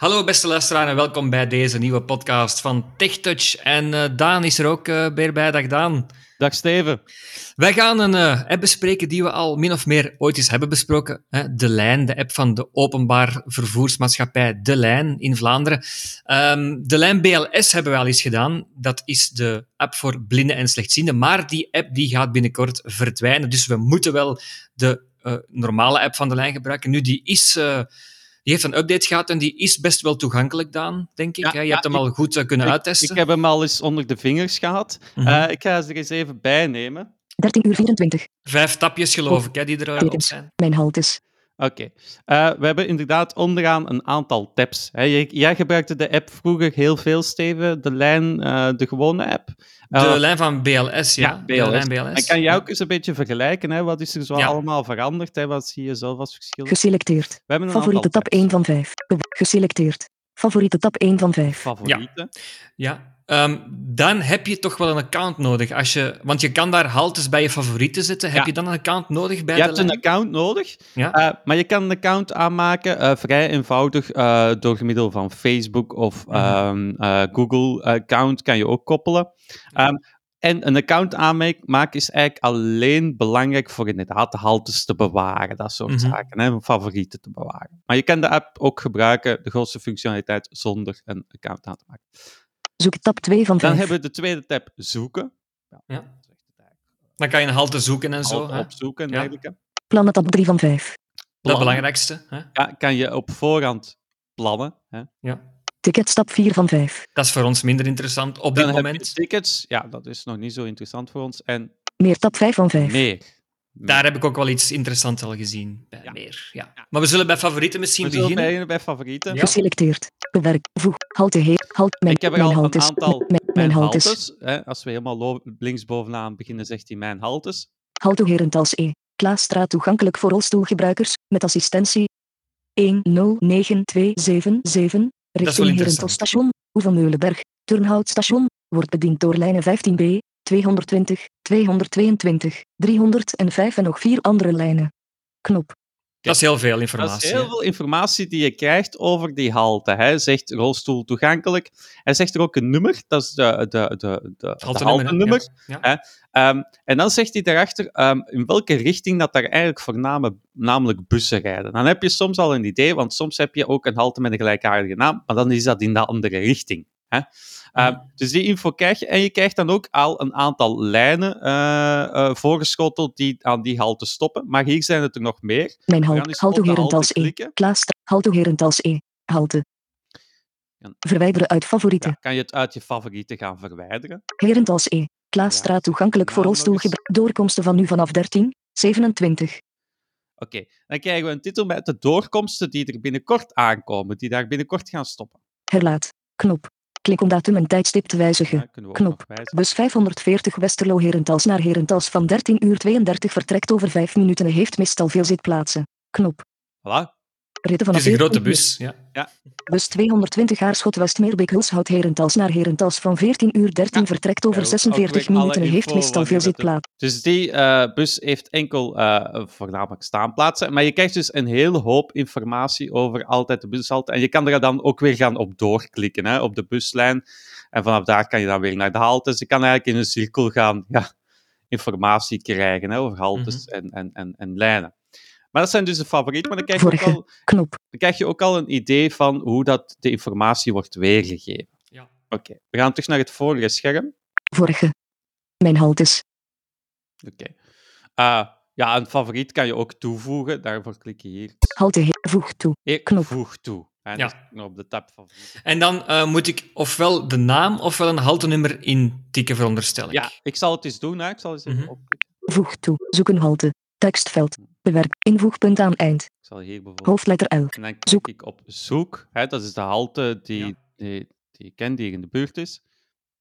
Hallo beste luisteraars en welkom bij deze nieuwe podcast van TechTouch. En uh, Daan is er ook uh, weer bij. Dag Daan. Dag Steven. Wij gaan een uh, app bespreken die we al min of meer ooit eens hebben besproken. Hè? De Lijn, de app van de openbaar vervoersmaatschappij De Lijn in Vlaanderen. Um, de Lijn BLS hebben we al eens gedaan. Dat is de app voor blinden en slechtzienden. Maar die app die gaat binnenkort verdwijnen. Dus we moeten wel de normale app van De Lijn gebruiken. Nu, die is die heeft een update gehad en die is best wel toegankelijk, Daan, denk ik. je hebt hem al goed uh, kunnen uittesten. Ik heb hem al eens onder de vingers gehad. Mm -hmm. uh, ik ga ze er eens even bij nemen. 13 uur 24. Vijf tapjes, geloof ik, hè, die er op zijn. Mijn haltes. Oké. Okay. Uh, we hebben inderdaad onderaan een aantal tabs. Hè. Jij gebruikte de app vroeger heel veel, Steven, de lijn, uh, de gewone app. Uh, de lijn van BLS, ja. ja BLS. De lijn BLS. En kan jij ook eens een beetje vergelijken? Hè? Wat is er zo ja. allemaal veranderd? Hè? Wat zie je zelf als verschil? Geselecteerd. We hebben een Favoriete tab 1 van 5. Geselecteerd. Favoriete tab 1 van 5. Favorieten? Ja. ja. Um, dan heb je toch wel een account nodig. Als je, want je kan daar haltes bij je favorieten zetten. Heb ja. je dan een account nodig bij je de hebt een account nodig, ja? uh, maar je kan een account aanmaken uh, vrij eenvoudig uh, door middel van Facebook of um, Google-account kan je ook koppelen. Um, en een account aanmaken is eigenlijk alleen belangrijk voor inderdaad de haltes te bewaren, dat soort mm -hmm. zaken, hè, favorieten te bewaren. Maar je kan de app ook gebruiken, de grootste functionaliteit, zonder een account aan te maken. Zoek tab 2 van 5. Dan hebben we de tweede tab zoeken. Ja. ja. Dan kan je een halte zoeken en zo. Halte opzoeken en dergelijke. Ja. Plannen tab 3 van 5. Dat belangrijkste. Hè? Ja, kan je op voorhand plannen. Hè? Ja. Tickets stap 4 van 5. Dat is voor ons minder interessant op dit Dan moment. tickets, ja, dat is nog niet zo interessant voor ons. En meer tab 5 van 5. Meer. Daar heb ik ook wel iets interessants al gezien. Bij ja. meer, ja. Maar we zullen bij favorieten misschien we beginnen. beginnen. bij favorieten. Ja. Geselecteerd. Bewerk. Voeg. Halte heer. Halt. Mijn, ik heb er mijn al haltes. een aantal mijn, mijn haltes. haltes hè. Als we helemaal linksbovenaan beginnen, zegt hij mijn haltes. Halte Herentals E. Klaasstraat toegankelijk voor rolstoelgebruikers, met assistentie 109277, richting Herentals-station, Oevermeulenberg, Turnhoutstation, wordt bediend door lijnen 15b, 220, 222, 305 en nog vier andere lijnen. Knop. Dat is heel veel informatie. Dat is heel veel informatie die je krijgt over die halte. Hij zegt rolstoel toegankelijk. Hij zegt er ook een nummer, dat is de, de, de, de, halte nummer. Ja. Ja. Um, en dan zegt hij daarachter um, in welke richting dat daar eigenlijk voornamelijk bussen rijden. Dan heb je soms al een idee, want soms heb je ook een halte met een gelijkaardige naam, maar dan is dat in de andere richting. Hè? Uh, dus die info krijg je. En je krijgt dan ook al een aantal lijnen uh, uh, voorgeschoteld die aan die halte stoppen. Maar hier zijn het er nog meer. Mijn halte, halte Herentals E. Klaas, halte Herentals E. Halte. Verwijderen uit favorieten. Ja, kan je het uit je favorieten gaan verwijderen? Herentals E. Klaasstraat ja. toegankelijk voor rolstoelgebruik. Doorkomsten van nu vanaf 13, 27. Oké, okay. dan krijgen we een titel met de doorkomsten die er binnenkort aankomen, die daar binnenkort gaan stoppen. Herlaat. Knop. Klik om datum en tijdstip te wijzigen. Knop. Bus 540 Westerlo Herentals naar Herentals van 13 uur 32 vertrekt over 5 minuten en heeft meestal veel zitplaatsen. Knop. Voilà. Ritten vanaf is een grote bus. Ja. Ja. Bus 220 Aarschot Westmeerbeek Hulshout Herentals naar Herentals van 14 uur 13 Ja. vertrekt over Ja, 46 ook weer alle minuten en heeft meestal veel zitplaatsen. Dus die eh, bus heeft enkel eh, voornamelijk staanplaatsen. Maar je krijgt dus een hele hoop informatie over altijd de bushalte. En je kan er dan ook weer gaan op doorklikken, hè, op de buslijn. En vanaf daar kan je dan weer naar de haltes. Je kan eigenlijk in een cirkel gaan ja, informatie krijgen hè, over haltes en, en, en, en lijnen. Maar dat zijn dus de favorieten. Maar dan krijg, je ook al, Knop. dan krijg je ook al een idee van hoe dat de informatie wordt weergegeven. Ja. Oké, we gaan terug naar het vorige scherm. Vorige. Mijn haltes. Oké. Ah, ja, een favoriet kan je ook toevoegen. Daarvoor klik je hier. Halte. Voeg toe. Knop. voeg toe. En Ja. dus op de tab favorieten. En dan eh, moet ik ofwel de naam ofwel een haltenummer intikken, veronderstel ik. Ja, ik zal het eens doen. Hè. Ik zal eens even Mhm. Voeg toe. Zoek een halte. Tekstveld. Bewerk. Invoegpunt aan eind. Ik zal hier bijvoorbeeld... Hoofdletter L. En dan klik Zoek. ik op zoek. Hè. Dat is de halte die, Ja. die, die ik ken, die hier in de buurt is.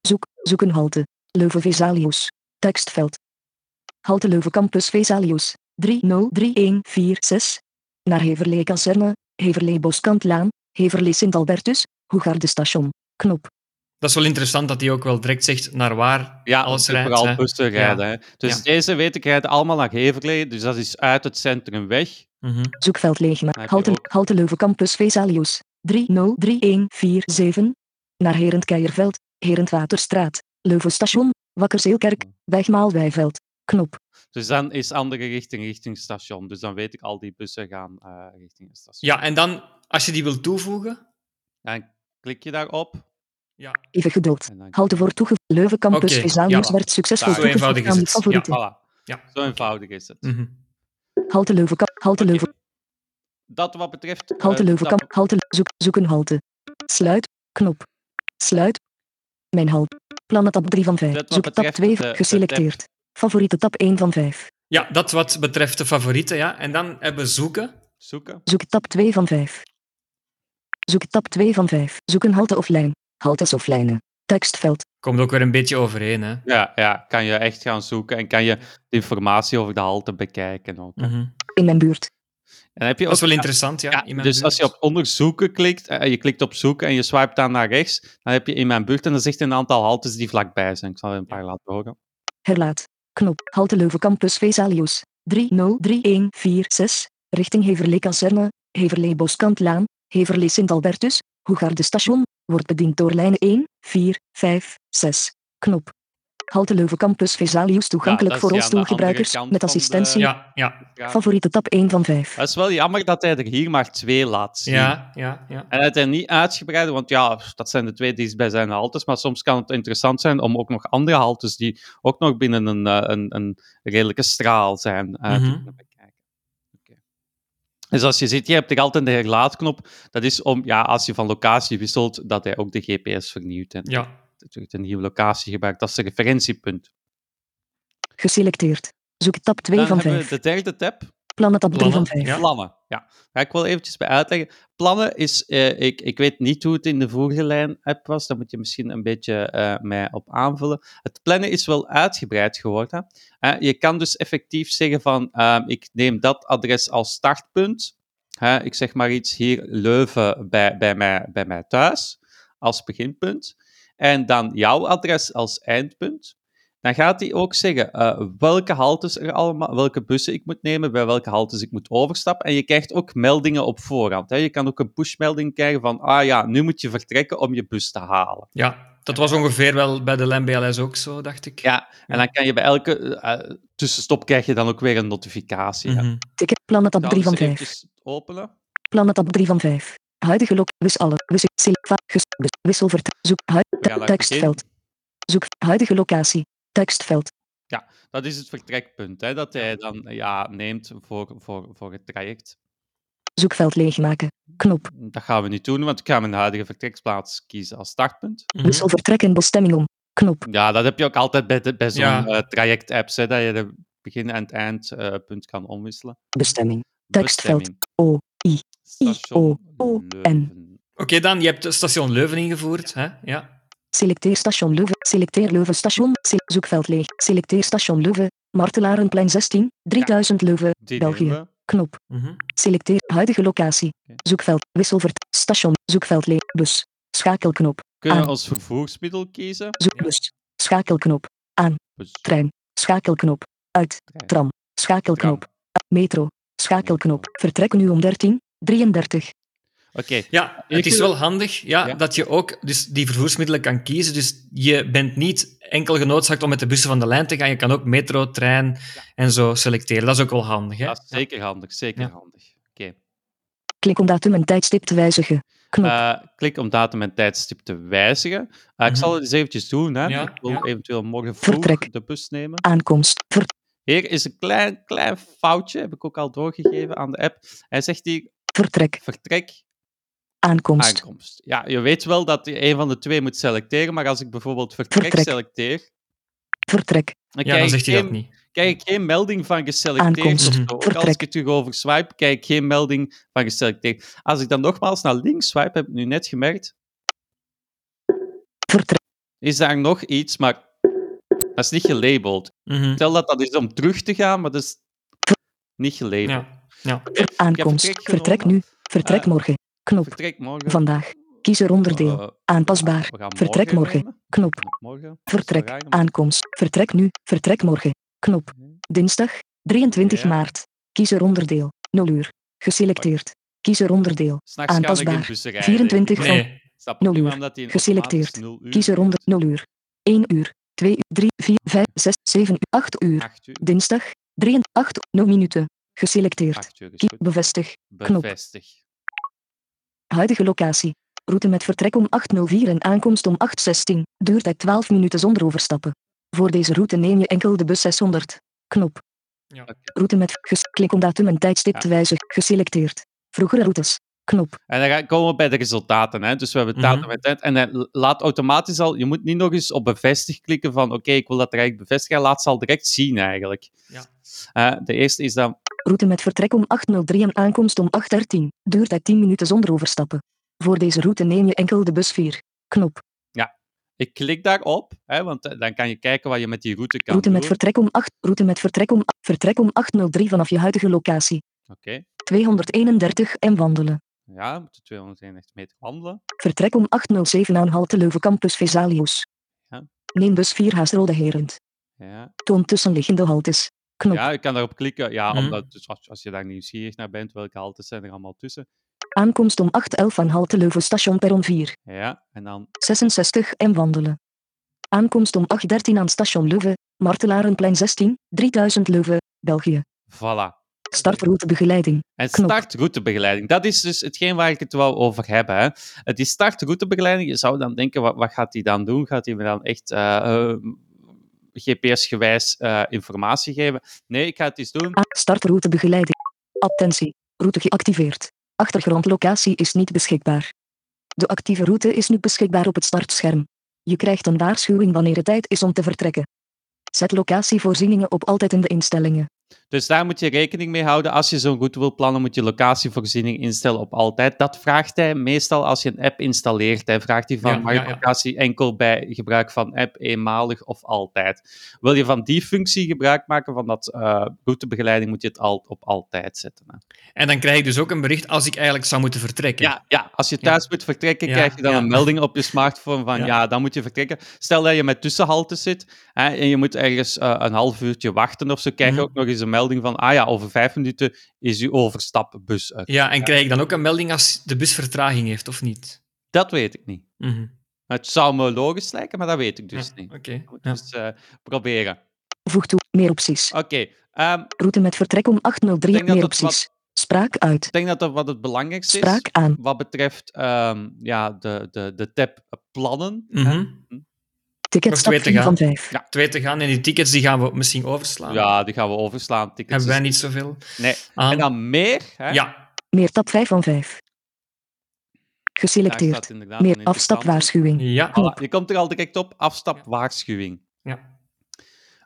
Zoek. Zoek een halte. Leuven Vesalius. Tekstveld. Halte Leuven Campus Vesalius. 303146. Naar Heverlee Kazerne. Heverlee Boskantlaan. Heverlee Sint-Albertus. Hoegaarde Station. Knop. Dat is wel interessant dat hij ook wel direct zegt naar waar Ja, alles rijdt. vooral hè. bussen rijden. Hè. Dus Ja. deze, weet ik, rijden allemaal naar Heverlee. Dus dat is uit het centrum weg. Mhm. Zoekveld leegmaak. je Halte, halte Leuven Campus Vesalius. 303147. Naar Herend Keierveld, Herend Waterstraat, Leuven Station, Wakkerzeelkerk, Wegmaalwijveld. Knop. Dus dan is andere richting, richting station. Dus dan weet ik al die bussen gaan uh, richting het station. Ja, en dan, als je die wilt toevoegen... Dan klik je daarop. Ja. Even geduld. Halte voor toegevoegd. Leuven Campus okay. Vesalius ja, werd succesvol Zo eenvoudig is het. favorieten. Ja, voilà. ja. Zo eenvoudig is het. Mm -hmm. Halte Leuven, halte okay. Leuven. Dat wat betreft... Halte uh, Leuven, dat... halte, zoek, zoek een halte. Sluit, knop. Sluit. Mijn halte. Plannen tab 3 van 5. Zoek tab 2 de, geselecteerd. De Favoriete tab 1 van 5. Ja, dat wat betreft de favorieten, ja. En dan hebben we zoeken. Zoeken. Zoek tab 2 van 5. Zoek tab 2 van 5. Zoek een halte of lijn. Haltes of lijnen. Tekstveld. Komt ook weer een beetje overeen, hè? Ja, ja, kan je echt gaan zoeken en kan je de informatie over de halte bekijken ook. Mm -hmm. In mijn buurt. En heb je ook, dat is wel interessant, ja. ja dus als je op onderzoeken klikt, en je klikt op zoeken en je swipe dan naar rechts, dan heb je in mijn buurt en dan zegt een aantal haltes die vlakbij zijn. Ik zal er een paar laten horen. Herlaat. Knop. Halte Leuven Campus Vesalius. 303146. Richting Heverlee Kazerne. Heverlee Boskantlaan. Heverlee Sint-Albertus. Hoegaarde Station. Wordt bediend door lijnen 1, 4, 5, 6. Knop. Halte Leuven Campus Vesalius toegankelijk ja, voor rolstoelgebruikers met assistentie. Ja, ja. Favoriete tab 1 van 5. Dat is wel jammer dat hij er hier maar twee laat zien. Ja, ja, ja. En hij niet uitgebreid, want ja, dat zijn de twee dichtstbijzijnde haltes, maar soms kan het interessant zijn om ook nog andere haltes die ook nog binnen een, eh, een, een redelijke straal zijn uh, mm -hmm. Dus als je ziet, je hebt er altijd de herlaatknop. Dat is om, ja, als je van locatie wisselt, dat hij ook de GPS vernieuwt. En ja. natuurlijk een nieuwe locatie gebruikt. Dat is een referentiepunt. Geselecteerd. Zoek tab 2 Dan van 5. de derde tab. Plannen tab 3 van 5. Ja. Plannen, ja. Ga ik wel eventjes bij uitleggen. Plannen is, uh, ik, ik weet niet hoe het in de vorige lijn-app was, daar moet je misschien een beetje uh, mij op aanvullen. Het plannen is wel uitgebreid geworden. Uh, je kan dus effectief zeggen van, ehm, ik neem dat adres als startpunt. ik zeg maar iets hier, Leuven bij, bij, mij, bij mij thuis, als beginpunt. En dan jouw adres als eindpunt dan gaat hij ook zeggen uh, welke haltes er allemaal, welke bussen ik moet nemen, bij welke haltes ik moet overstappen. En je krijgt ook meldingen op voorhand. Hè. Je kan ook een pushmelding krijgen van, ah ja, nu moet je vertrekken om je bus te halen. Ja, dat was ongeveer wel bij de LMBLS ook zo, dacht ik. Ja, en dan kan je bij elke uh, tussenstop krijg je dan ook weer een notificatie. Mm -hmm. Ticket, plannen tab 3 van 5. openen. Plannen tab 3 van 5. Huidige lok, wis alle, wissel, zoek, huid, tekstveld. Zoek, huidige locatie, tekstveld. Ja, dat is het vertrekpunt hè, dat hij dan ja, neemt voor, voor, voor het traject. Zoekveld leegmaken. Knop. Dat gaan we niet doen, want ik ga mijn huidige vertrekplaats kiezen als startpunt. Mm -hmm. Wissel vertrek en bestemming om. Knop. Ja, dat heb je ook altijd bij, bij zo'n ja. uh, traject-apps, dat je de begin- en het eindpunt uh, kan omwisselen. Bestemming. Tekstveld. O, I, I, O, O, N. Oké, okay, dan, je hebt station Leuven ingevoerd. Hè? Ja. Selecteer station Leuven. Selecteer Leuven station. Zoekveld leeg. Selecteer station Leuven. Martelarenplein 16. 3000 Leuven. België. Knop. Mm -hmm. Selecteer huidige locatie. Zoekveld. Wisselvert. Station. Zoekveld leeg. Bus. Schakelknop. Kunnen we als vervoersmiddel kiezen? Zoekbus. Schakelknop. Aan. Bus. Trein. Schakelknop. Uit. Trein. Tram. Schakelknop. Tram. Metro. Schakelknop. Vertrek nu om 13. 33. Oké. Ja, het is wel handig ja, dat je ook dus die vervoersmiddelen kan kiezen. Dus je bent niet enkel genoodzaakt om met de bussen van de lijn te gaan. Je kan ook metro, trein ja. en zo selecteren. Dat is ook wel handig. Hè? Zeker handig, zeker handig. Oké. Klik om datum en tijdstip te wijzigen. Knop. Uh, klik om datum en tijdstip te wijzigen. Uh, mm -hmm. Ik zal het eens eventjes doen. Hè. Ja, ik wil ja. eventueel morgen vroeg Vertrek. de bus nemen. Aankomst. Ver Hier is een klein, klein foutje, heb ik ook al doorgegeven aan de app. Hij zegt hier... Vertrek. Vertrek. Aankomst. Aankomst. Ja, je weet wel dat je een van de twee moet selecteren, maar als ik bijvoorbeeld vertrek, vertrek. selecteer... Vertrek. Dan, ja, dan zegt hij dat niet. Krijg ik geen melding van geselecteerd Aankomst. of zo. Ook als ik het terug over swipe, krijg ik geen melding van geselecteerd. Als ik dan nogmaals naar links swipe, heb ik nu net gemerkt... Vertrek. Is daar nog iets, maar dat is niet gelabeld. Mm -hmm. Stel dat dat is om terug te gaan, maar dat is niet gelabeld. Ja. Ja. Aankomst. Vertrek, vertrek nu. Vertrek uh, morgen. Knop. Vertrek morgen. Vandaag. Kies er onderdeel. Aanpasbaar. Vertrek morgen. Nemen. Knop. Morgen. Vertrek. Aankomst. Vertrek nu. Vertrek morgen. Knop. Dinsdag. 23 Ja. maart. Kies er onderdeel. 0 uur. Geselecteerd. Kies er onderdeel. Aanpasbaar. 24 van Nee. 0 uur. Geselecteerd. Kies er onder 0 uur. 1 uur. 2 uur. 3, 4, 5, 6, 7 uur. 8 uur. 8 uur. Dinsdag. 3 8 0 minuten. Geselecteerd. 8 uur is Kie- goed. Bevestig. knop. Huidige locatie. Route met vertrek om 8.04 en aankomst om 8.16. Duurtijd 12 minuten zonder overstappen. Voor deze route neem je enkel de bus 600. Knop. Ja. Route met ges- klik om datum en tijdstip Ja. te wijzigen. Geselecteerd. Vroegere routes. Knop. En dan komen we bij de resultaten. Hè? Dus we hebben datum Mhm. en tijd. En hij laat automatisch al... Je moet niet nog eens op bevestig klikken van oké, ik wil dat direct bevestigen. Hij laat ze al direct zien eigenlijk. Ja. Eh, de eerste is dan... Route met vertrek om 8.03 en aankomst om 8.13. Duurtijd 10 minuten zonder overstappen. Voor deze route neem je enkel de bus 4. Knop. Ik klik daarop, hè, want eh, dan kan je kijken wat je met die route kan Route met vertrek om 8. Route met vertrek om, vertrek om 8.03 vanaf je huidige locatie. Oké. 231 en wandelen. Ja, we moeten 291 meter wandelen. Vertrek om 8.07 aan halte Leuven Campus Vesalius. Ja. Neem bus 4 Haasrode Herend. Ja. Toon tussenliggende haltes. Knop. ja, je kan daarop klikken. Ja, Mhm. omdat, dus als, als je daar nieuwsgierig naar bent, welke haltes zijn er allemaal tussen. Aankomst om 8.11 aan halte Leuven station perron 4. Ja, en dan 66 en wandelen. Aankomst om 8.13 aan station Leuven, Martelarenplein 16, 3000 Leuven, België. voilà. Startroutebegeleiding. En startroutebegeleiding, dat is dus hetgeen waar ik het wel over heb. Hè. Het is startroutebegeleiding, je zou dan denken, wat, wat gaat hij dan doen? Gaat hij me dan echt eh, eh, GPS-gewijs eh, informatie geven? Nee, ik ga het eens doen. Startroutebegeleiding. Attentie. Route geactiveerd. Achtergrondlocatie is niet beschikbaar. De actieve route is nu beschikbaar op het startscherm. Je krijgt een waarschuwing wanneer het tijd is om te vertrekken. Zet locatievoorzieningen op altijd in de instellingen. Dus daar moet je rekening mee houden. Als je zo'n route wil plannen, moet je locatievoorziening instellen op altijd. Dat vraagt hij meestal als je een app installeert. Hij vraagt hij van, Ja, mag je ja, ja. locatie enkel bij gebruik van app, eenmalig of altijd? Wil je van die functie gebruik maken, van dat eh, routebegeleiding, moet je het al, op altijd zetten. Hè. En dan krijg ik dus ook een bericht als ik eigenlijk zou moeten vertrekken. Ja, ja, als je thuis moet vertrekken, krijg je dan een melding op je smartphone van ja. Ja. dan moet je vertrekken. Stel dat je met tussenhaltes zit hè, en je moet ergens eh, een half uurtje wachten of zo, krijg je Mhm. ook nog eens een melding van ah ja, over vijf minuten is uw overstapbus uit. Ja, en krijg ik dan ook een melding als de bus vertraging heeft, of niet? Dat weet ik niet. Mhm. Het zou me logisch lijken, maar dat weet ik dus Ja, niet. Oké. Dus eh, proberen. Voeg toe. Meer opties. Oké, ehm, Route met vertrek om 803. denk dat Meer wat- opties. Spraak uit. ik denk dat dat wat het belangrijkste is. Spraak aan. Wat betreft ehm, ja, de, de, de tab plannen. hè. Mhm. Ticket Nog stap twee te 4 gaan. van 5. Ja, twee te gaan en die tickets die gaan we misschien overslaan. Ja, die gaan we overslaan. Tickets Hebben wij niet zoveel Nee. aan. En dan meer. Hè? Ja, Meer tap 5 van 5. Daar Geselecteerd. Meer afstapwaarschuwing. ja, Voilà, je komt er al direct op. Afstapwaarschuwing. ja.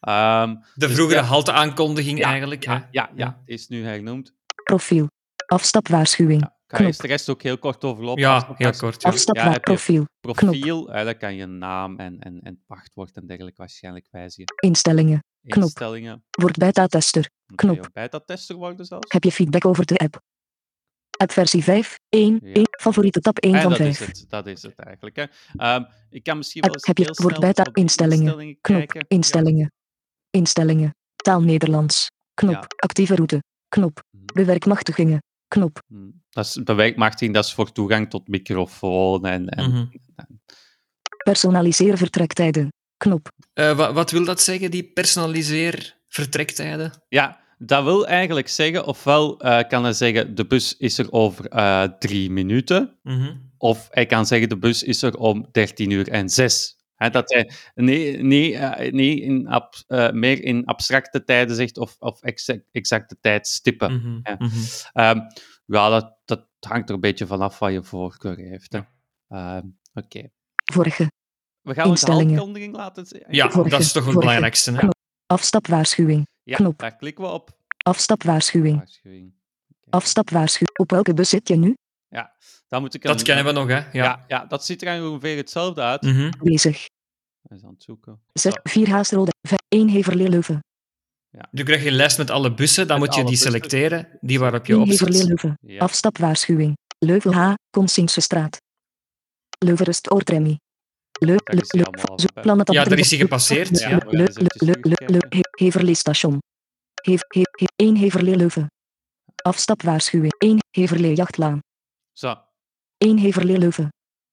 Ehm, De Dus vroegere ja. halteaankondiging Ja, eigenlijk. hè. ja, ja, Ja. is nu hernoemd. Profiel. Afstapwaarschuwing. Ja, Knop. eerst de rest ook heel kort overlopen. Ja, heel kort. Ja. Ja, Afstapwaar heb je profiel. profiel, hè, dan kan je naam en, en, en wachtwoord en dergelijke waarschijnlijk wijzigen. Instellingen. Knop. Instellingen. Word beta-tester. Kan Knop. je beta-tester worden zelfs. Heb je feedback over de app? App versie 5, 1, Ja. 1, favoriete tab 1 en van dat is 5. het, dat is het eigenlijk. Hè. Ehm, ik kan misschien App, wel eens heb je heel word beta instellingen. instellingen Knop. kijken. Instellingen. Instellingen. Taal Nederlands. Knop. Ja. Actieve route. Knop. Mhm. Bewerkmachtigingen. Knop. Hm, Dat is dat is voor toegang tot microfoon en, en Mhm. Personaliseer vertrektijden. Knop. Eh, wa- wat wil dat zeggen, die personaliseer vertrektijden? Ja, dat wil eigenlijk zeggen, ofwel eh, kan hij zeggen, de bus is er over eh, drie minuten, Mhm. of hij kan zeggen, de bus is er om 13 uur en 6. Hè, dat hij nee, nee, eh, nee in ab- eh, meer in abstracte tijden zegt of, of exact, exacte tijdstippen. Mhm. Ja. Mhm. Ehm, ja, dat, dat hangt er een beetje vanaf wat je voorkeur heeft. hè. Ehm, Oké. Vorige. We gaan de Instellingen. handkondiging laten zien. Ja, Vorige, dat is toch het vorige. belangrijkste. Hè? Knop. Afstapwaarschuwing. Ja, knop. daar klikken we op. Afstapwaarschuwing. Waarschuwing. Oké. Afstapwaarschuwing. Op welke bus zit je nu? Dan moet ik Dat een- kennen we nog, hè? Ja. Ja. Ja, dat ziet er eigenlijk ongeveer hetzelfde uit. Mhm. Bezig. Eens aan het zoeken. 6, Zo. 4 Haasrode. 1 Heverlee Leuven. Je krijgt een lijst met alle bussen, dan Met moet je die bussen. selecteren, die waarop je 1 op Heverlee zit. Leuven. Ja. Afstapwaarschuwing. Leuven H. Consinksestraat. Leuvenrust Oortremmy. Leu, Daar le, is hij le, allemaal op, zo- hè. plannen Ja, daar is hij gepasseerd, ja. Heverlee station. He- he- he- 1 Heverlee Leuven. Afstapwaarschuwing. 1. Heverlee Jachtlaan. Zo. 1 Heverlee Leuven.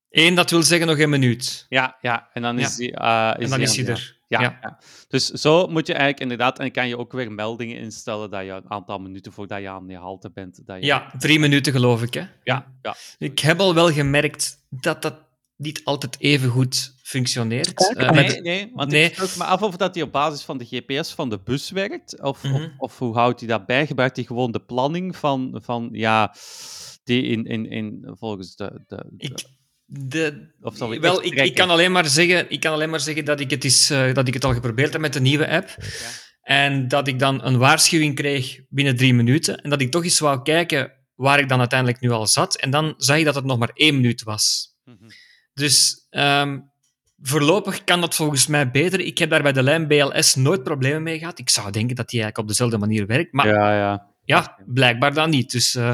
Eén, dat wil zeggen nog een minuut. Ja, ja. En dan is Ja. die, eh, is En dan die is hij ja. er. Ja, Ja. ja. Dus zo moet je eigenlijk inderdaad, en kan je ook weer meldingen instellen dat je een aantal minuten voordat je aan je halte bent. Dat je, Ja, drie minuten geloof ik. Hè? ja, ja. Ik heb al wel gemerkt dat dat niet altijd even goed functioneert. Eh, nee, met- nee, want nee. ik vroeg me af of dat hij op basis van de GPS van de bus werkt, of, of, Mhm. of hoe houdt hij dat bij? Gebruikt hij gewoon de planning van, van ja, die in, in, in volgens de... de, de- Ik, de, Of zal ik wel, ik, ik, kan alleen maar zeggen, ik kan alleen maar zeggen dat ik het, is, eh, dat ik het al geprobeerd heb met de nieuwe app. En dat ik dan een waarschuwing kreeg binnen drie minuten. En dat ik toch eens wou kijken waar ik dan uiteindelijk nu al zat. En dan zag ik dat het nog maar één minuut was. Mhm. Dus ehm, voorlopig kan dat volgens mij beter. Ik heb daar bij de lijn BLS nooit problemen mee gehad. Ik zou denken dat die eigenlijk op dezelfde manier werkt. Maar Ja, ja. Ja, blijkbaar dan niet. Dus eh,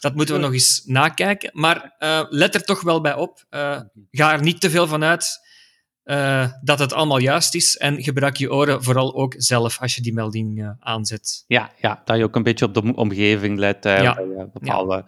dat moeten we nog eens nakijken. Maar eh, let er toch wel bij op. Eh, ga er niet te veel van uit dat het allemaal juist is. En gebruik je oren vooral ook zelf als je die melding aanzet. Ja, ja, dat je ook een beetje op de omgeving let, Ja. dat je bepaalde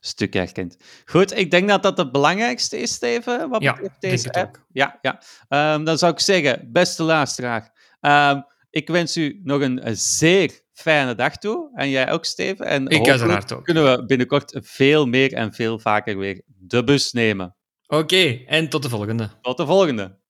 stukken herkent. Goed, ik denk dat dat het belangrijkste is, Steven, wat Ja, betreft deze app. Ja, ja. Ehm, dan zou ik zeggen, beste luisteraar, ehm, ik wens u nog een, een zeer fijne dag toe. En jij ook, Steven. En Ik hopelijk ook. kunnen we binnenkort veel meer en veel vaker weer de bus nemen. Oké, en tot de volgende. Tot de volgende.